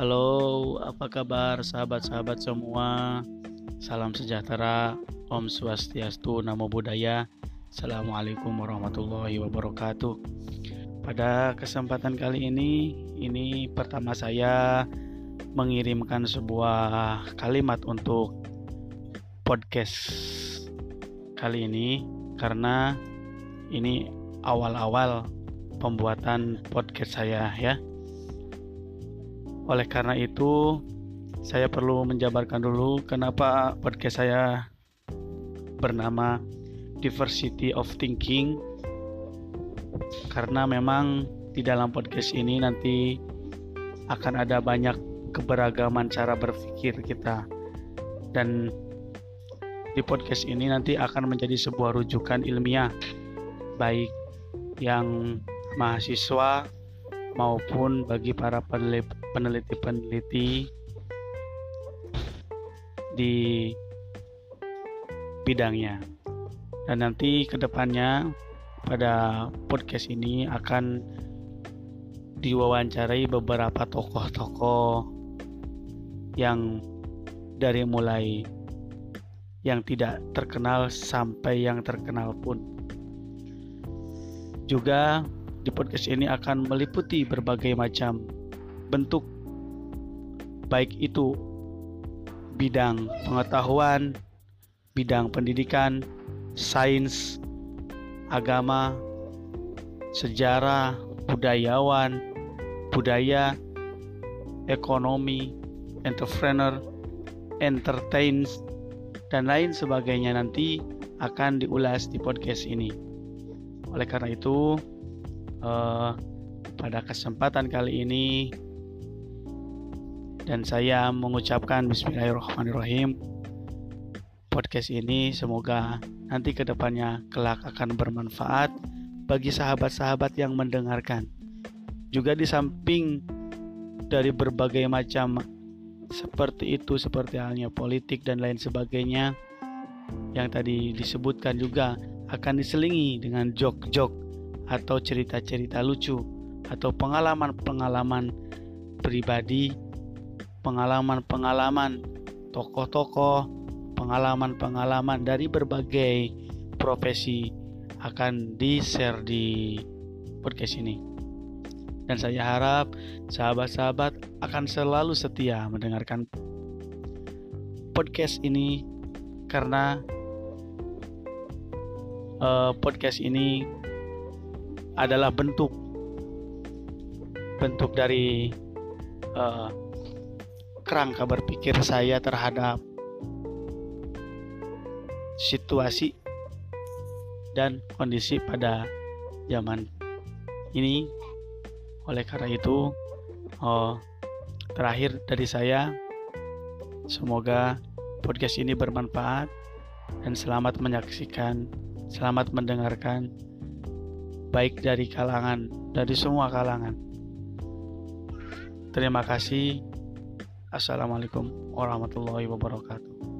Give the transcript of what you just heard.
Halo, apa kabar sahabat-sahabat semua? Salam sejahtera, Om Swastiastu, Namo Buddhaya. Assalamualaikum warahmatullahi wabarakatuh. Pada kesempatan kali ini, ini pertama saya mengirimkan sebuah kalimat untuk podcast kali ini karena ini awal-awal pembuatan podcast saya ya. Oleh karena itu, saya perlu menjabarkan dulu kenapa podcast saya bernama Diversity of Thinking. Karena memang di dalam podcast ini nanti akan ada banyak keberagaman cara berpikir kita. Dan di podcast ini nanti akan menjadi sebuah rujukan ilmiah baik yang mahasiswa maupun bagi para peneliti-peneliti di bidangnya. Dan nanti ke depannya pada podcast ini akan diwawancarai beberapa tokoh-tokoh yang dari mulai yang tidak terkenal sampai yang terkenal pun. Juga di podcast ini akan meliputi berbagai macam bentuk baik itu bidang pengetahuan, bidang pendidikan, sains, agama, sejarah, budayawan, budaya, ekonomi, entrepreneur, entertain, dan lain sebagainya nanti akan diulas di podcast ini. Oleh karena itu, uh, pada kesempatan kali ini dan saya mengucapkan Bismillahirrahmanirrahim podcast ini semoga nanti ke depannya kelak akan bermanfaat bagi sahabat-sahabat yang mendengarkan. Juga di samping dari berbagai macam seperti itu seperti halnya politik dan lain sebagainya yang tadi disebutkan juga akan diselingi dengan jok-jok atau cerita-cerita lucu atau pengalaman-pengalaman pribadi, pengalaman-pengalaman tokoh-tokoh, pengalaman-pengalaman dari berbagai profesi akan di-share di podcast ini. Dan saya harap sahabat-sahabat akan selalu setia mendengarkan podcast ini karena uh, podcast ini adalah bentuk bentuk dari uh, kerangka berpikir saya terhadap situasi dan kondisi pada zaman ini. Oleh karena itu, uh, terakhir dari saya, semoga podcast ini bermanfaat dan selamat menyaksikan, selamat mendengarkan baik dari kalangan dari semua kalangan. Terima kasih. Assalamualaikum warahmatullahi wabarakatuh.